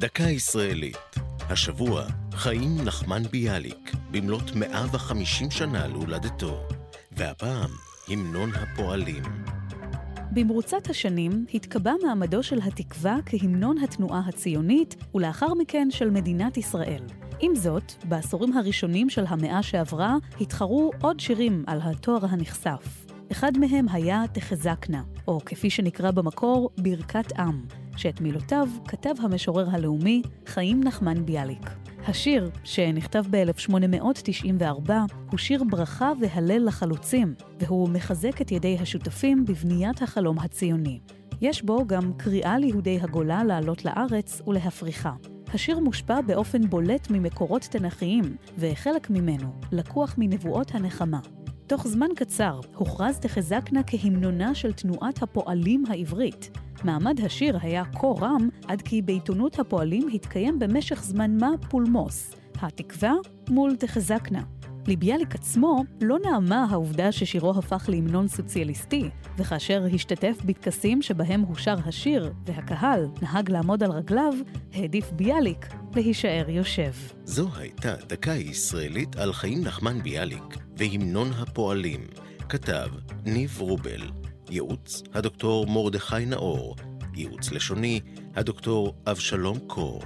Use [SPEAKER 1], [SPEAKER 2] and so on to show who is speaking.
[SPEAKER 1] דקה ישראלית. השבוע, חיים נחמן ביאליק, במלאת 150 שנה להולדתו. והפעם, המנון הפועלים.
[SPEAKER 2] במרוצת השנים התקבע מעמדו של התקווה כהמנון התנועה הציונית, ולאחר מכן של מדינת ישראל. עם זאת, בעשורים הראשונים של המאה שעברה התחרו עוד שירים על התואר הנכסף. אחד מהם היה תחזקנה, או כפי שנקרא במקור, ברכת עם, שאת מילותיו כתב המשורר הלאומי חיים נחמן ביאליק. השיר, שנכתב ב-1894, הוא שיר ברכה והלל לחלוצים, והוא מחזק את ידי השותפים בבניית החלום הציוני. יש בו גם קריאה ליהודי הגולה לעלות לארץ ולהפריחה. השיר מושפע באופן בולט ממקורות תנכיים, וחלק ממנו לקוח מנבואות הנחמה. תוך זמן קצר הוכרז תחזקנה כהמנונה של תנועת הפועלים העברית. מעמד השיר היה כה רם, עד כי בעיתונות הפועלים התקיים במשך זמן מה פולמוס, התקווה מול תחזקנה. לביאליק עצמו לא נעמה העובדה ששירו הפך להמנון סוציאליסטי, וכאשר השתתף בטקסים שבהם הושר השיר והקהל נהג לעמוד על רגליו, העדיף ביאליק להישאר יושב.
[SPEAKER 1] זו הייתה דקה ישראלית על חיים נחמן ביאליק והמנון הפועלים. כתב ניב רובל, ייעוץ הדוקטור מרדכי נאור, ייעוץ לשוני הדוקטור אבשלום קור.